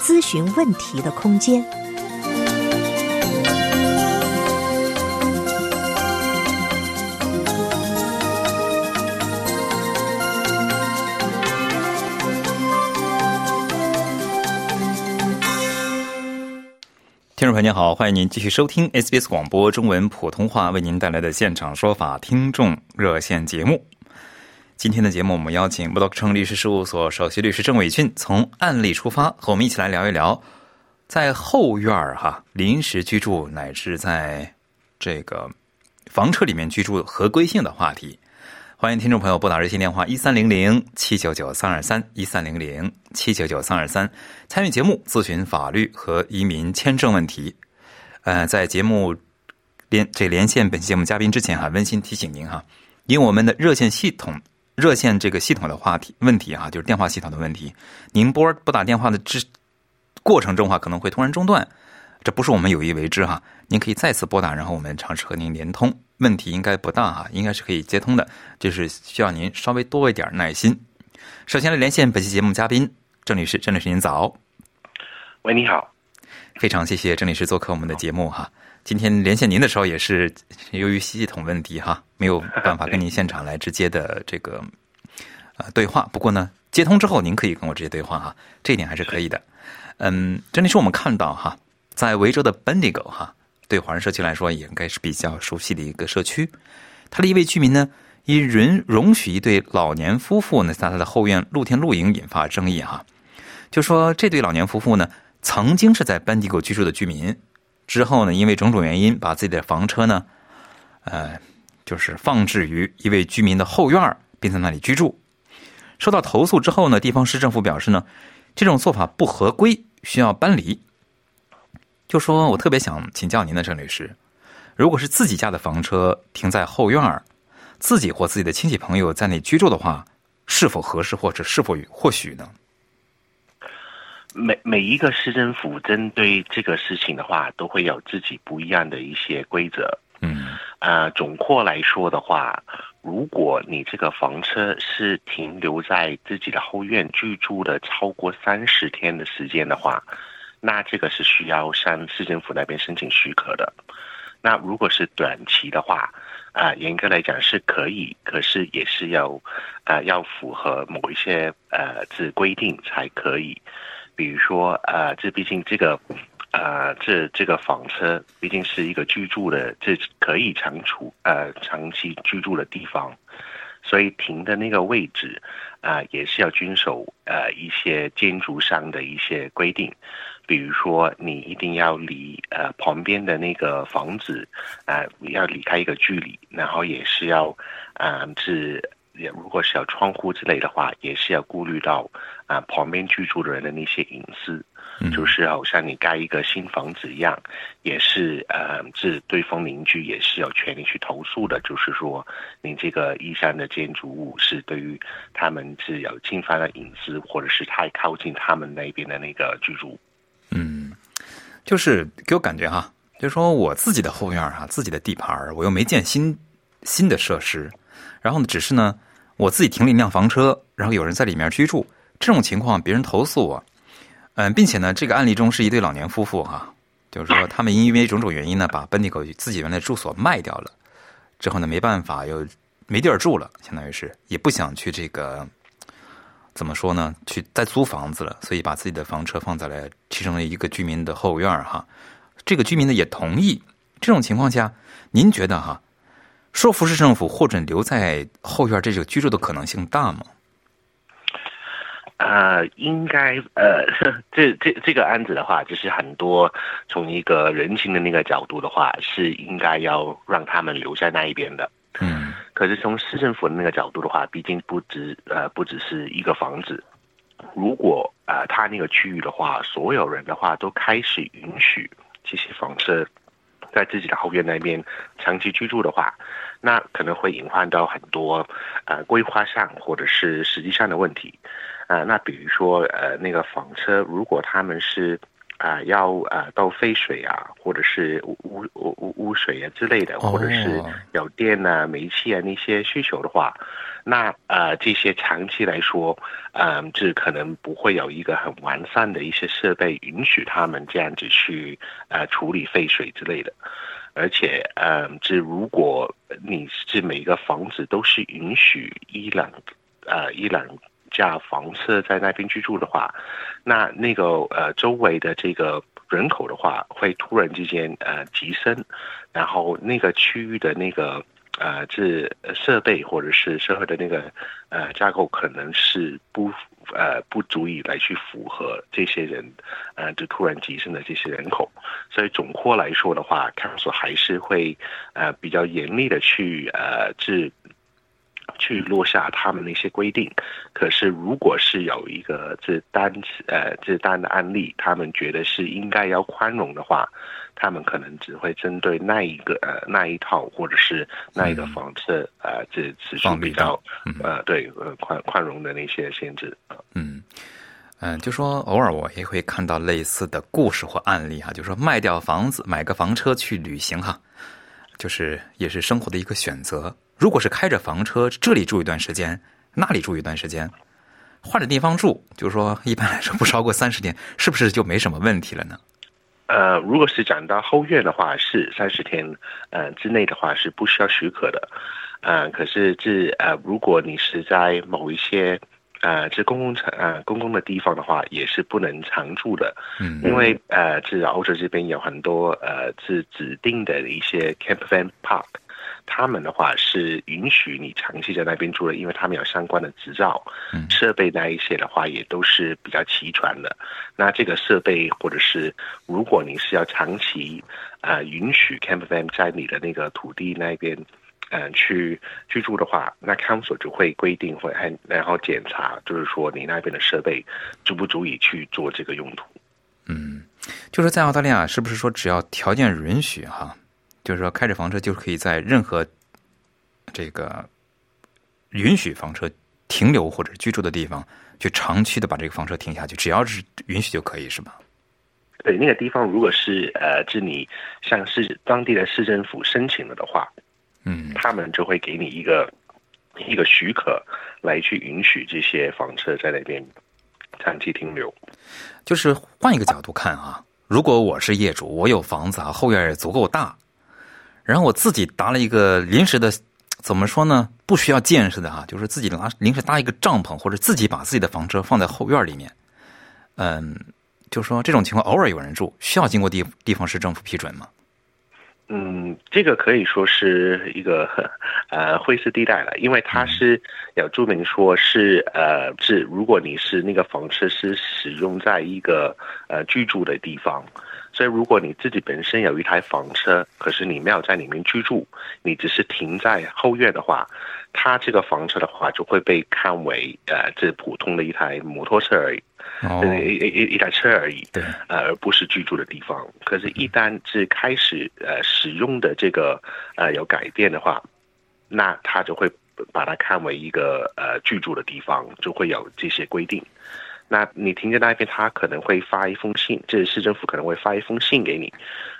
咨询问题的空间。听众朋友您好，欢迎您继续收听 SBS 广播中文普通话为您带来的现场说法听众热线节目。今天的节目，我们邀请木道城律师事务所首席律师郑伟俊，从案例出发，和我们一起来聊一聊，在后院儿哈临时居住乃至在这个房车里面居住合规性的话题。欢迎听众朋友拨打热线电话一三零零七九九三二三一三零零七九九三二三，参与节目咨询法律和移民签证问题。呃，在节目连这连线本期节目嘉宾之前哈，温馨提醒您哈，因为我们的热线系统。热线这个系统的话题问题哈，就是电话系统的问题。您拨拨打电话的之过程中话，可能会突然中断，这不是我们有意为之哈。您可以再次拨打，然后我们尝试和您连通。问题应该不大哈，应该是可以接通的，就是需要您稍微多一点耐心。首先来连线本期节目嘉宾郑律师，郑律师您早。喂，你好，非常谢谢郑律师做客我们的节目哈。今天连线您的时候，也是由于系统问题哈，没有办法 跟您现场来直接的这个呃对话。不过呢，接通之后，您可以跟我直接对话哈，这一点还是可以的。嗯，这里是我们看到哈，在维州的 Bendigo 哈，对华人社区来说也应该是比较熟悉的一个社区。他的一位居民呢，因允容许一对老年夫妇呢，在他的后院露天露营引发争议哈。就说这对老年夫妇呢，曾经是在 Bendigo 居住的居民。之后呢，因为种种原因，把自己的房车呢，呃，就是放置于一位居民的后院并在那里居住。收到投诉之后呢，地方市政府表示呢，这种做法不合规，需要搬离。就说我特别想请教您的郑律师，如果是自己家的房车停在后院自己或自己的亲戚朋友在那居住的话，是否合适，或者是否或许呢？每每一个市政府针对这个事情的话，都会有自己不一样的一些规则。嗯，啊，总括来说的话，如果你这个房车是停留在自己的后院居住的超过三十天的时间的话，那这个是需要向市政府那边申请许可的。那如果是短期的话，啊，严格来讲是可以，可是也是要啊要符合某一些呃这规定才可以。比如说，呃，这毕竟这个，呃，这这个房车毕竟是一个居住的，这可以长处呃长期居住的地方，所以停的那个位置，啊，也是要遵守呃一些建筑上的一些规定，比如说你一定要离呃旁边的那个房子，啊，要离开一个距离，然后也是要，啊，是。也如果是有窗户之类的话，也是要顾虑到啊旁边居住的人的那些隐私，就是好像你盖一个新房子一样，也是呃是对方邻居也是有权利去投诉的，就是说你这个依山的建筑物是对于他们是有侵犯了隐私，或者是太靠近他们那边的那个居住。嗯，就是给我感觉哈，就是说我自己的后院哈，自己的地盘我又没建新新的设施，然后呢，只是呢。我自己停了一辆房车，然后有人在里面居住，这种情况别人投诉我，嗯，并且呢，这个案例中是一对老年夫妇哈，就是说他们因为种种原因呢，把本地狗自己原来住所卖掉了，之后呢，没办法又没地儿住了，相当于是也不想去这个怎么说呢，去再租房子了，所以把自己的房车放在了其中的一个居民的后院哈，这个居民呢也同意，这种情况下，您觉得哈？说服市政府获准留在后院这个居住的可能性大吗？呃，应该呃，这这这个案子的话，就是很多从一个人情的那个角度的话，是应该要让他们留在那一边的。嗯。可是从市政府的那个角度的话，毕竟不只呃不只是一个房子，如果呃，他那个区域的话，所有人的话都开始允许这些房车在自己的后院那边长期居住的话，那可能会隐患到很多呃规划上或者是实际上的问题。呃，那比如说呃那个房车，如果他们是啊要呃倒废水啊，或者是污污污水啊之类的，或者是有电啊、煤气啊那些需求的话。那呃，这些长期来说，嗯，这可能不会有一个很完善的一些设备允许他们这样子去呃处理废水之类的，而且，嗯，这如果你是每一个房子都是允许伊朗呃一两架房车在那边居住的话，那那个呃周围的这个人口的话会突然之间呃急升，然后那个区域的那个。呃，这设备或者是社会的那个呃架构，可能是不呃不足以来去符合这些人呃这突然急升的这些人口，所以总括来说的话，Council 还是会呃比较严厉的去呃治。去落下他们那些规定。可是如果是有一个这单呃这单的案例，他们觉得是应该要宽容的话。他们可能只会针对那一个呃那一套或者是那一个房子呃这持续比较呃对呃宽宽容的那些限制嗯嗯就说偶尔我也会看到类似的故事或案例哈，就说卖掉房子买个房车去旅行哈，就是也是生活的一个选择。如果是开着房车这里住一段时间，那里住一段时间，换着地方住，就是说一般来说不超过三十天，是不是就没什么问题了呢？呃，如果是讲到后院的话，是三十天，呃之内的话是不需要许可的，呃，可是这呃，如果你是在某一些呃这公共场呃公共的地方的话，也是不能常住的，嗯，因为呃这欧洲这边有很多呃是指定的一些 camp van park。他们的话是允许你长期在那边住的，因为他们有相关的执照，设备那一些的话也都是比较齐全的。那这个设备或者是如果你是要长期呃允许 campervan 在你的那个土地那边嗯去居住的话，那 council 就会规定会然后检查，就是说你那边的设备足不足以去做这个用途。嗯，就是在澳大利亚，是不是说只要条件允许哈？就是说，开着房车就可以在任何这个允许房车停留或者居住的地方，去长期的把这个房车停下去，只要是允许就可以，是吧？对，那个地方如果是呃，是你向市当地的市政府申请了的话，嗯，他们就会给你一个一个许可，来去允许这些房车在那边长期停留。就是换一个角度看啊，如果我是业主，我有房子啊，后院也足够大。然后我自己搭了一个临时的，怎么说呢？不需要建设的哈，就是自己拿临时搭一个帐篷，或者自己把自己的房车放在后院里面。嗯，就说这种情况偶尔有人住，需要经过地地方市政府批准吗？嗯，这个可以说是一个呃 灰色地带了，因为它是有注明说是呃是如果你是那个房车是使用在一个呃居住的地方。所以，如果你自己本身有一台房车，可是你没有在里面居住，你只是停在后院的话，它这个房车的话就会被看为呃，这普通的一台摩托车而已，一一一台车而已，对，呃，而不是居住的地方。可是，一旦是开始呃使用的这个呃有改变的话，那它就会把它看为一个呃居住的地方，就会有这些规定。那你停在那边，他可能会发一封信，这市政府可能会发一封信给你，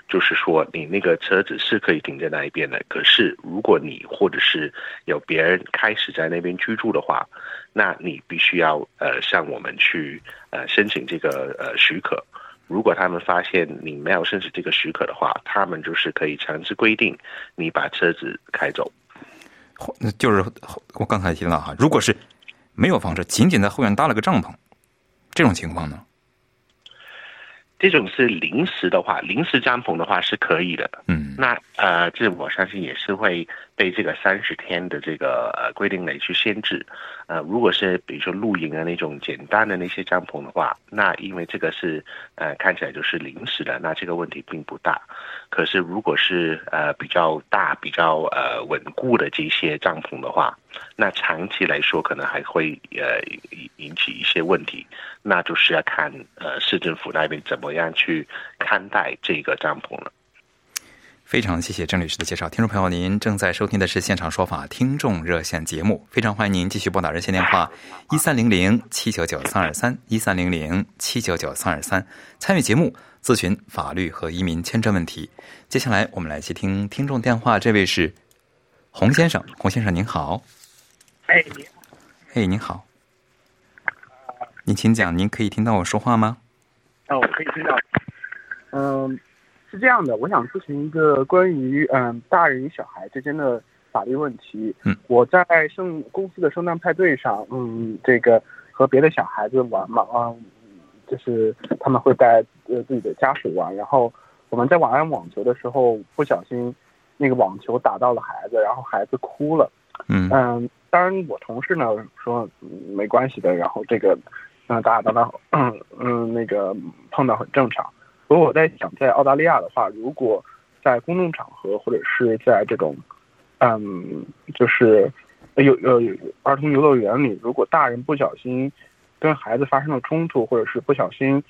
就是说你那个车子是可以停在那一边的。可是如果你或者是有别人开始在那边居住的话，那你必须要呃向我们去呃申请这个呃许可。如果他们发现你没有申请这个许可的话，他们就是可以强制规定你把车子开走。那就是我刚才提到哈，如果是没有房车，仅仅在后院搭了个帐篷。这种情况呢？这种是临时的话，临时帐篷的话是可以的。嗯，那呃，这我相信也是会被这个三十天的这个呃规定来去限制。呃，如果是比如说露营的那种简单的那些帐篷的话，那因为这个是呃看起来就是临时的，那这个问题并不大。可是如果是呃比较大、比较呃稳固的这些帐篷的话，那长期来说可能还会呃引起一些问题。那就是要看呃市政府那边怎么样去看待这个帐篷了。非常谢谢郑律师的介绍，听众朋友，您正在收听的是现场说法听众热线节目，非常欢迎您继续拨打热线电话一三零零七九九三二三一三零零七九九三二三参与节目咨询法律和移民签证问题。接下来我们来接听听众电话，这位是洪先生，洪先生您好。哎，您好。哎，您好。您请讲，您可以听到我说话吗？哦，我可以听到。嗯。是这样的，我想咨询一个关于嗯大人与小孩之间的法律问题。嗯，我在圣公司的圣诞派对上，嗯，这个和别的小孩子玩嘛，嗯，就是他们会带呃自己的家属玩，然后我们在玩网球的时候，不小心那个网球打到了孩子，然后孩子哭了。嗯嗯，当然我同事呢说没关系的，然后这个嗯打打到嗯嗯那个碰到很正常。所以我在想，在澳大利亚的话，如果在公众场合或者是在这种，嗯，就是有呃儿童游乐园里，如果大人不小心跟孩子发生了冲突，或者是不小心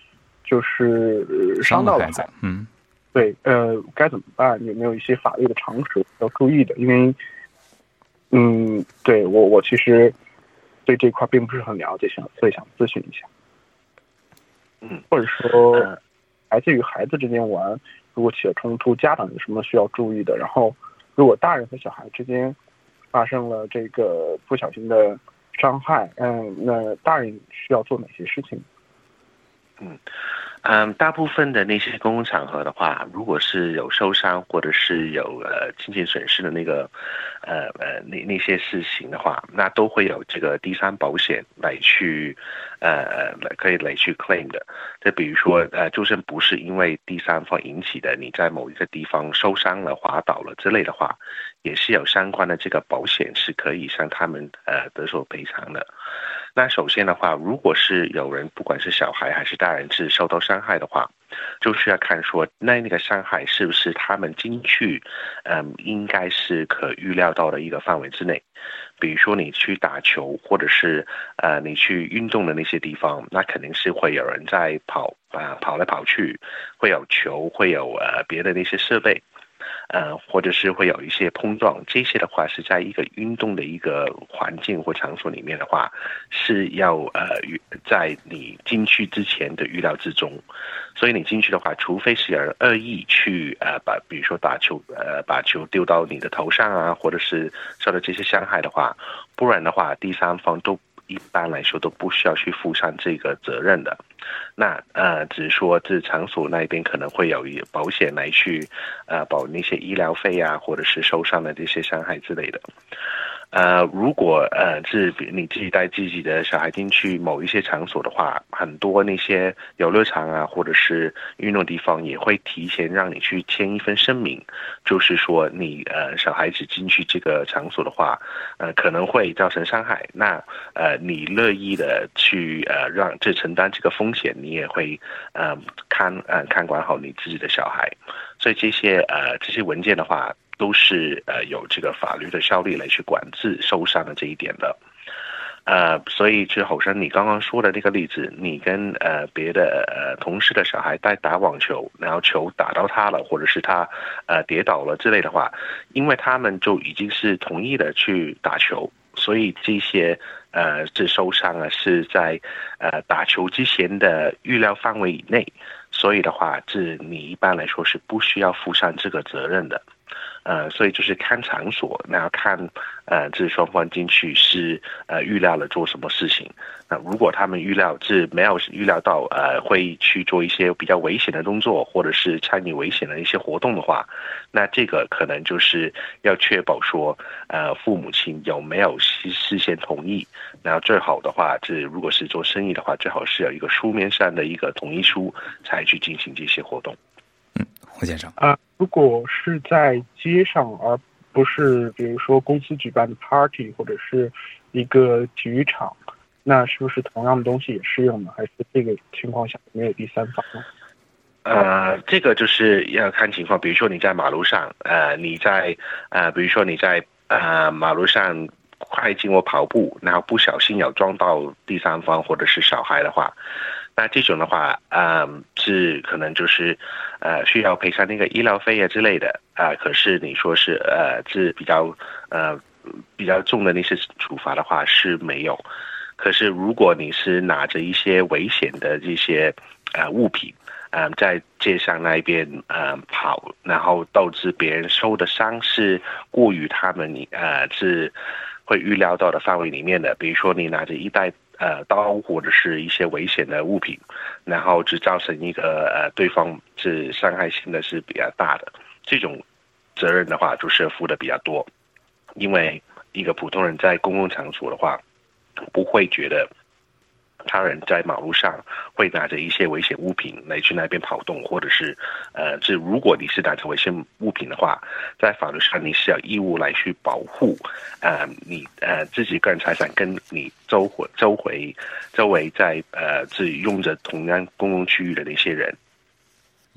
就是伤到了孩子，嗯，对，呃，该怎么办？有没有一些法律的常识要注意的？因为，嗯，对我我其实对这块并不是很了解，想所以想咨询一下，嗯，或者说。孩子与孩子之间玩，如果起了冲突，家长有什么需要注意的？然后，如果大人和小孩之间发生了这个不小心的伤害，嗯，那大人需要做哪些事情？嗯。大部分的那些公共场合的话，如果是有受伤或者是有呃经济损失的那个，呃呃那那些事情的话，那都会有这个第三保险来去，呃来可以来去 claim 的。就比如说呃，就算不是因为第三方引起的，你在某一个地方受伤了、滑倒了之类的话，也是有相关的这个保险是可以向他们呃得手赔偿的。那首先的话，如果是有人，不管是小孩还是大人，是受到伤害的话，就是要看说那那个伤害是不是他们进去，嗯，应该是可预料到的一个范围之内。比如说你去打球，或者是呃你去运动的那些地方，那肯定是会有人在跑啊跑来跑去，会有球，会有呃别的那些设备。呃，或者是会有一些碰撞，这些的话是在一个运动的一个环境或场所里面的话，是要呃在你进去之前的预料之中。所以你进去的话，除非是有人恶意去呃把，比如说打球呃把球丢到你的头上啊，或者是受到这些伤害的话，不然的话，第三方都。一般来说都不需要去负上这个责任的，那呃，只是说这场所那边可能会有保险来去呃保那些医疗费啊，或者是受伤的这些伤害之类的。呃，如果呃是你自己带自己的小孩进去某一些场所的话，很多那些游乐场啊，或者是运动地方也会提前让你去签一份声明，就是说你呃小孩子进去这个场所的话，呃可能会造成伤害，那呃你乐意的去呃让这承担这个风险，你也会呃看呃看管好你自己的小孩，所以这些呃这些文件的话。都是呃有这个法律的效力来去管制受伤的这一点的，呃，所以就好像你刚刚说的那个例子，你跟呃别的呃同事的小孩在打网球，然后球打到他了，或者是他呃跌倒了之类的话，因为他们就已经是同意的去打球，所以这些呃这受伤啊是在呃打球之前的预料范围以内，所以的话，这你一般来说是不需要负上这个责任的。呃，所以就是看场所，那要看呃，这双方进去是呃预料了做什么事情。那如果他们预料是没有预料到呃会去做一些比较危险的动作，或者是参与危险的一些活动的话，那这个可能就是要确保说呃父母亲有没有事事先同意。然后最好的话，这如果是做生意的话，最好是有一个书面上的一个同意书才去进行这些活动。嗯胡先生啊，如果是在街上，而不是比如说公司举办的 party，或者是一个体育场，那是不是同样的东西也适用呢？还是这个情况下没有第三方呢？呃，这个就是要看情况，比如说你在马路上，呃，你在呃，比如说你在呃马路上快进或跑步，然后不小心有撞到第三方或者是小孩的话，那这种的话，嗯，是可能就是呃需要赔偿那个医疗费啊之类的啊。可是你说是呃是比较呃比较重的那些处罚的话是没有。可是如果你是拿着一些危险的这些呃物品，嗯，在街上那边嗯跑，然后导致别人受的伤是过于他们你呃是会预料到的范围里面的。比如说你拿着一袋呃刀或者是一些危险的物品，然后只造成一个呃对方是伤害性的是比较大的，这种责任的话就是负的比较多。因为一个普通人在公共场所的话，不会觉得。他人在马路上会拿着一些危险物品来去那边跑动，或者是，呃，这如果你是拿着危险物品的话，在法律上你是有义务来去保护，呃，你呃自己个人财产跟你周回周回周围在呃自己用着同样公共区域的那些人。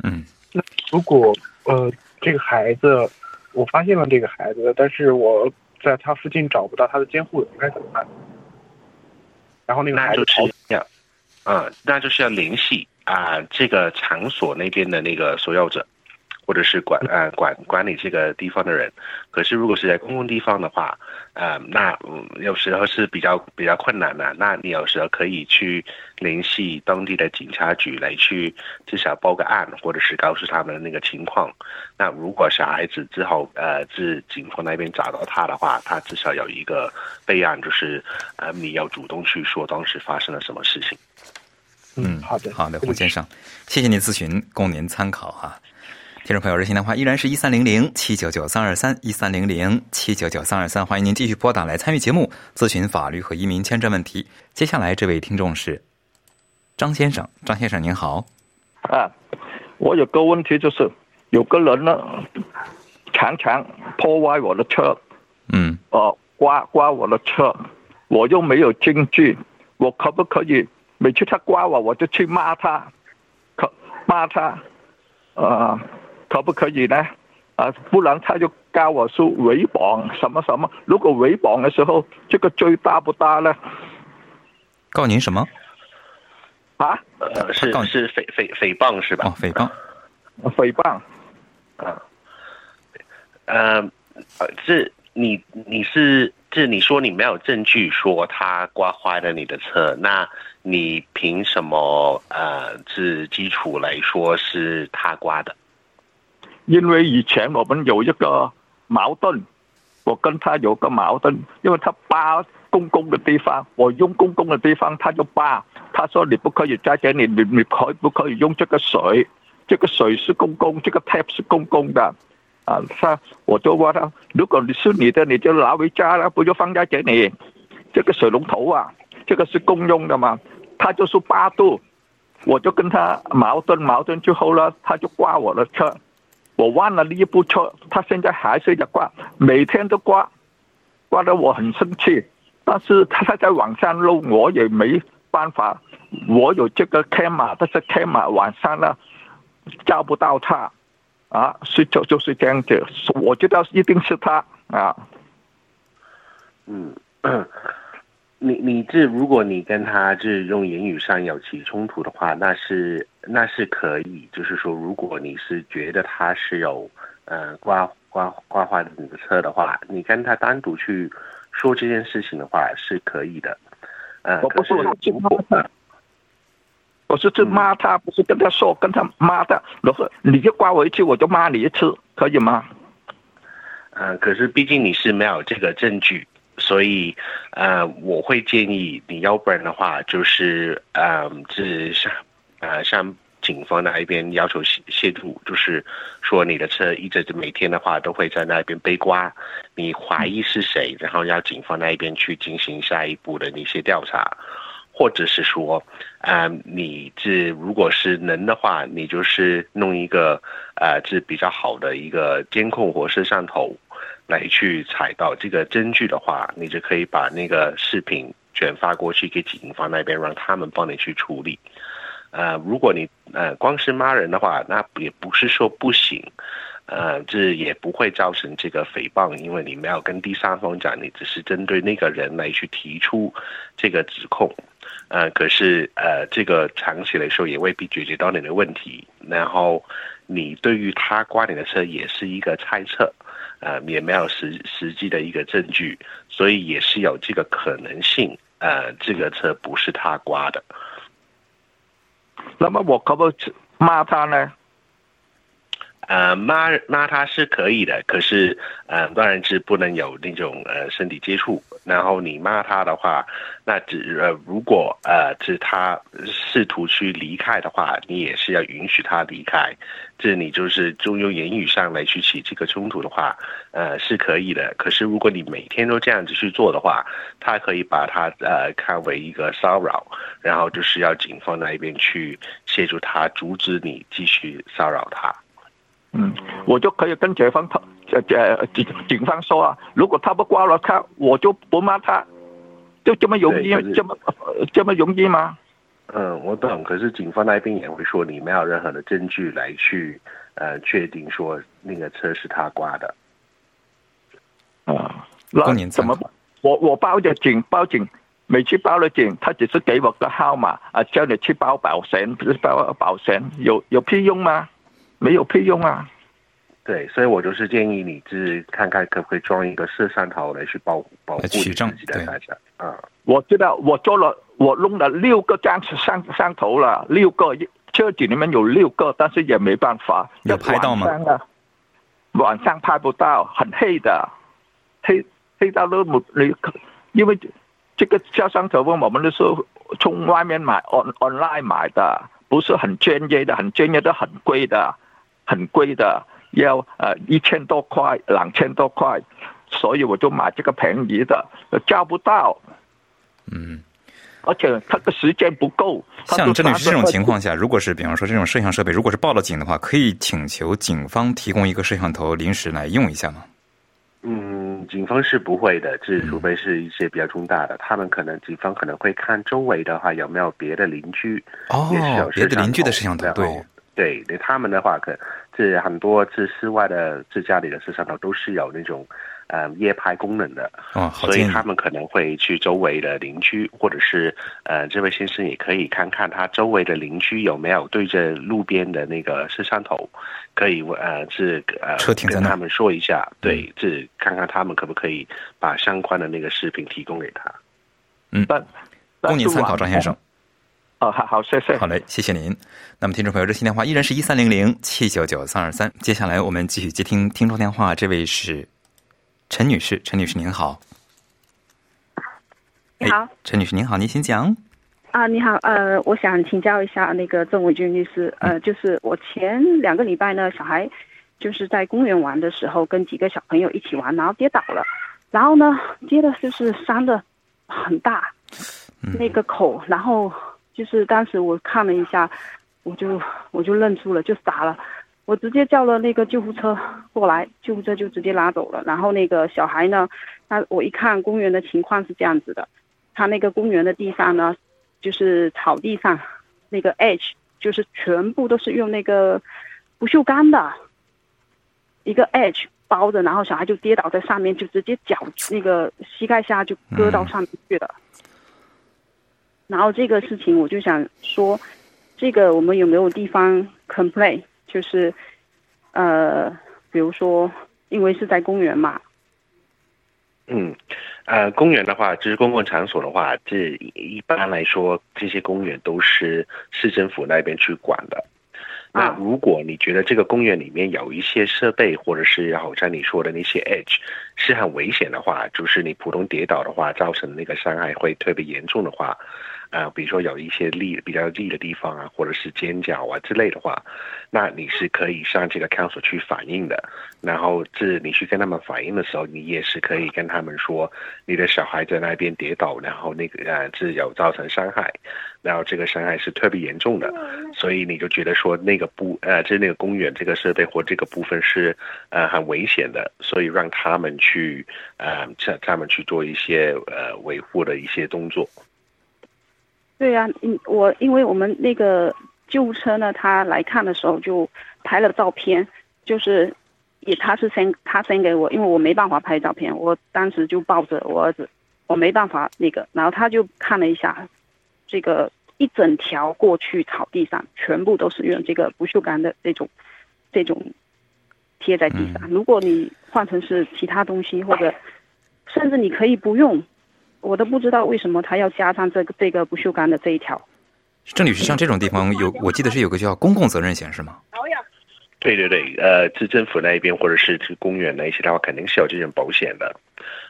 嗯，那如果呃这个孩子，我发现了这个孩子，但是我在他附近找不到他的监护人，该怎么办？然后那个那就是嗯，那就是要联系啊这个场所那边的那个所有者，或者是管呃管管理这个地方的人。可是如果是在公共地方的话，呃，那嗯有时候是比较比较困难的。那你有时候可以去联系当地的警察局来去至少报个案，或者是告诉他们那个情况。那如果小孩子之后呃自警方那边找到他的话，他至少有一个备案，就是呃你要主动去说当时发生了什么事情。嗯，好的，好的，胡先生，谢谢您咨询，供您参考哈。听众朋友，热线电话依然是一三零零七九九三二三一三零零七九九三二三，欢迎您继续拨打来参与节目，咨询法律和移民签证问题。接下来这位听众是张先生，张先生您好。啊，我有个问题就是，有个人呢，常常破坏我的车，嗯，呃，刮刮我的车，我又没有证据，我可不可以每次他刮我，我就去骂他，可骂他，呃，可不可以呢？啊，不然他就告我说诽谤什么什么。如果诽谤的时候，这个罪大不大呢？告您什么？啊，呃，是是诽诽诽谤是吧？哦，诽谤。诽谤。啊，呃，呃，这你你是这你说你没有证据说他刮坏了你的车，那你凭什么呃是基础来说是他刮的？因为以前我们有一个矛盾，我跟他有个矛盾，因为他扒公共的地方，我用公共的地方他就扒，他说你不可以在这里，你你可不可以用这个水？这个水是公共，这个 tap 是公共的，啊，他我就问他，如果你是你的，你就拿回家了，不就放在这里？这个水龙头啊，这个是公用的嘛？他就说八度，我就跟他矛盾矛盾之后呢，他就刮我的车。我忘了那一部车，他现在还是在挂，每天都挂，挂得我很生气。但是他在网上录，我也没办法。我有这个 cam，但是 camera 晚上呢照不到他，啊，是就就是这样子。我觉得一定是他啊。嗯，你你这如果你跟他是用言语上有起冲突的话，那是那是可以，就是说，如果你是觉得他是有呃刮刮刮坏你的车的话，你跟他单独去说这件事情的话是可以的。呃，我不是可我是骂他，我是去骂他，不是跟他说，跟他骂他。然后你就刮我一次，我就骂你一次，可以吗？呃，可是毕竟你是没有这个证据，所以呃，我会建议你要不然的话，就是呃，是向呃向警方那一边要求协协助，就是说你的车一直每天的话都会在那边被刮，你怀疑是谁，然后要警方那一边去进行下一步的那些调查，或者是说，啊、你这如果是能的话，你就是弄一个呃，这比较好的一个监控或摄像头来去采到这个证据的话，你就可以把那个视频转发过去给警方那边，让他们帮你去处理。呃，如果你呃光是骂人的话，那也不是说不行，呃，这也不会造成这个诽谤，因为你没有跟第三方讲，你只是针对那个人来去提出这个指控。呃，可是呃，这个长期来说也未必解决到你的问题。然后你对于他刮你的车也是一个猜测，呃，也没有实实际的一个证据，所以也是有这个可能性，呃，这个车不是他刮的。那么我可不可以骂他呢？呃，骂骂他是可以的，可是呃，当然是不能有那种呃身体接触。然后你骂他的话，那只呃如果呃是他试图去离开的话，你也是要允许他离开。这你就是就用言语上来去起这个冲突的话，呃是可以的。可是如果你每天都这样子去做的话，他可以把他呃看为一个骚扰，然后就是要警方那一边去协助他，阻止你继续骚扰他。嗯，我就可以跟警方他呃呃警警方说啊，如果他不刮了他，我就不骂他，就这么容易这么呃这么容易吗？嗯，我懂。可是警方那边也会说，你没有任何的证据来去呃确定说那个车是他刮的。啊，那怎么？我我报的警，报警，每次报了警，他只是给我个号码啊，叫你去报保险，不是报保险，有有屁用吗？没有屁用啊！对，所以我就是建议你，就是看看可不可以装一个摄像头来去保保护自己的对财产啊。我知道，我做了，我弄了六个张上上头了，六个车子里面有六个，但是也没办法。有拍到吗晚上拍不到，很黑的，黑黑到那么你，因为这个摄像头我们都是从外面买 on online 买的，不是很专业的，很专业的很贵的，很贵的，要呃一千多块，两千多块，所以我就买这个便宜的，叫不到。嗯，而且他的时间不够。像真的是这种情况下，如果是比方说这种摄像设备，如果是报了警的话，可以请求警方提供一个摄像头临时来用一下吗？嗯，警方是不会的，这除非是一些比较重大的，他们可能警方可能会看周围的话有没有别的邻居，也是有哦，别的邻居的摄像头，对对对，他们的话可这很多这室外的这家里的摄像头都是有那种呃夜拍功能的，哦，所以他。们可能会去周围的邻居，或者是呃，这位先生也可以看看他周围的邻居有没有对着路边的那个摄像头，可以呃是呃车停在那儿跟他们说一下，对，这看看他们可不可以把相关的那个视频提供给他。但供您参考，张先生。。哦，好好，谢谢。好嘞，谢谢您。那么，听众朋友，热线电话依然是一三零零七九九三二三。接下来我们继续接听听众电话，这位是陈女士，陈女士您好。你好哎，陈女士您好，您请讲。啊，你好，呃，我想请教一下那个郑伟军律师，呃，就是我前两个礼拜呢，小孩就是在公园玩的时候，跟几个小朋友一起玩，然后跌倒了，然后呢，跌的就是伤的很大，那个口，然后就是当时我看了一下，我就我就愣住了，就傻了，我直接叫了那个救护车过来，救护车就直接拉走了，然后那个小孩呢，他我一看公园的情况是这样子的，他那个公园的地上呢。就是草地上那个 edge，就是全部都是用那个不锈钢的一个 edge 包着，然后小孩就跌倒在上面，就直接脚那个膝盖下就割到上面去了。然后这个事情我就想说，这个我们有没有地方 complain？就是呃，比如说因为是在公园嘛，嗯，呃，公园的话，就是公共场所的话，这一般来说，这些公园都是市政府那边去管的。那啊如果你觉得这个公园里面有一些设备，或者是好像你说的那些 edge 是很危险的话，就是你普通跌倒的话，造成那个伤害会特别严重的话，啊，比如说有一些利比较利的地方啊，或者是尖角啊之类的话，那你是可以上这个 council 去反映的。然后这你去跟他们反映的时候，你也是可以跟他们说，你的小孩在那边跌倒，然后那个呃是有造成伤害，然后这个伤害是特别严重的，所以你就觉得说那个部呃，就是那个公园这个设备或这个部分是呃很危险的，所以让他们去呃让他们去做一些呃维护的一些动作。对呀、嗯，我因为我们那个救护车呢，他来看的时候就拍了照片，就是也他是先他先给我，因为我没办法拍照片，我当时就抱着我儿子，我没办法那个，然后他就看了一下，这个一整条过去草地上全部都是用这个不锈钢的这种这种贴在地上，如果你换成是其他东西或者甚至你可以不用。我都不知道为什么他要加上这个这个不锈钢的这一条。郑女士，像这种地方有，我记得是有个叫公共责任险是吗？对对对，呃，是政府那一边或者是是公园那一些的话，肯定是有这种保险的。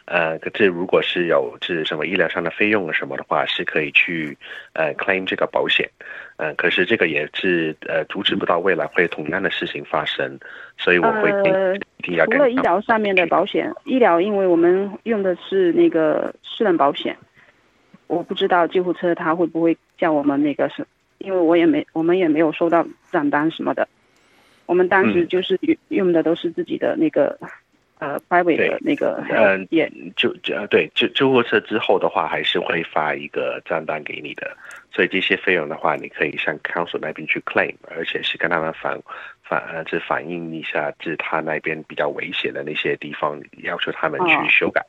呃，可这如果是有是什么医疗上的费用啊什么的话，是可以去呃 claim 这个保险。嗯、呃，可是这个也是呃阻止不到未来会同样的事情发生，所以我会呃一定要跟除了医疗上面的保险，医疗因为我们用的是那个私人保险，我不知道救护车他会不会叫我们那个是，因为我也没我们也没有收到账单什么的，我们当时就是用用的都是自己的那个。呃，private 的那个嗯，也就就对就救护车之后的话，还是会发一个账单给你的，所以这些费用的话，你可以向 council 那边去 claim，而且是跟他们反反呃，是反映一下，是他那边比较危险的那些地方，要求他们去修改。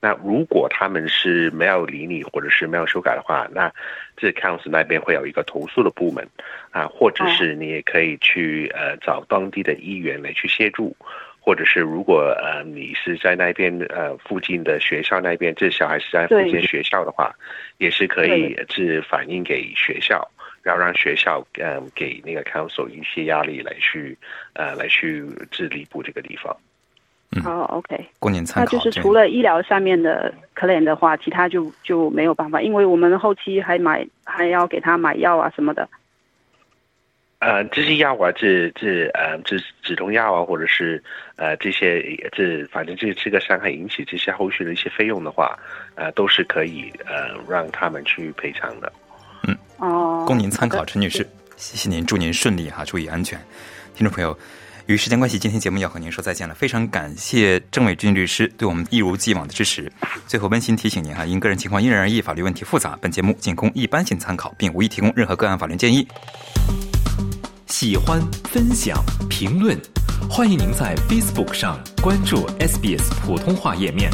那如果他们是没有理你，或者是没有修改的话，那这 council 那边会有一个投诉的部门啊，或者是你也可以去呃找当地的议员来去协助。或者是如果呃你是在那边呃附近的学校那边，这小孩是在附近学校的话，也是可以是反映给学校，然后让学校嗯、呃、给那个 council 一些压力来去呃来去治理补这个地方。嗯，哦，OK，供您参考。那就是除了医疗上面的 claim 的话，其他就就没有办法，因为我们后期还买还要给他买药啊什么的。呃，这些药啊，这这呃，这止痛药啊，或者是呃这些这反正这这个伤害引起这些后续的一些费用的话，呃，都是可以呃让他们去赔偿的。嗯，哦，供您参考，陈女士，谢谢您，祝您顺利哈，注意安全。听众朋友，由于时间关系，今天节目要和您说再见了，非常感谢郑伟军律师对我们一如既往的支持。最后温馨提醒您哈，因个人情况因人而异，法律问题复杂，本节目仅供一般性参考，并无意提供任何个案法律建议。喜欢、分享、评论，欢迎您在 Facebook 上关注 SBS 普通话页面。